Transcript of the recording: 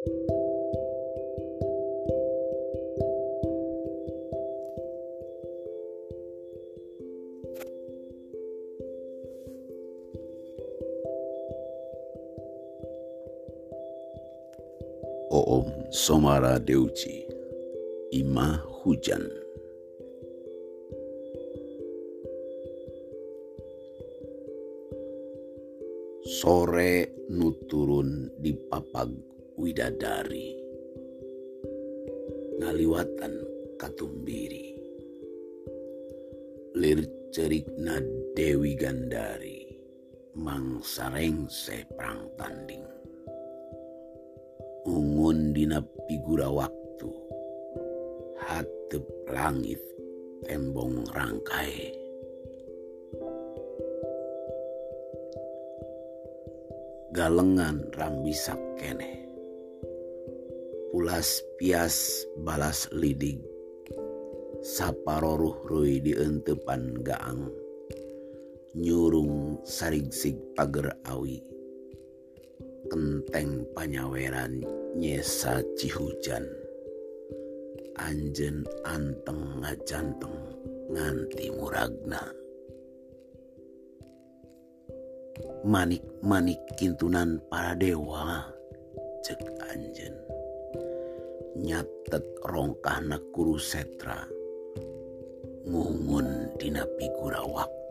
Oom Somara Deuci Ima Hujan. Sore nuturun di papag widadari. Ngaliwatan katumbiri. Lir cerikna Dewi Gandari Mang sarengse perang tanding. Ungun dina figura waktu hatep langit tembong rangkai. Galengan rambisak kene pulas pias balas lidig saparoruh rui di entepan gaang. Nyurung sarigsig pager awi. Kenteng panyaweran nyesa cihujan. Anjen anteng ngajanteng nganti muragna. Manik-manik kintunan para dewa cek anjen nyatet rongkahna kuru setra. Ngungun dina figura waktu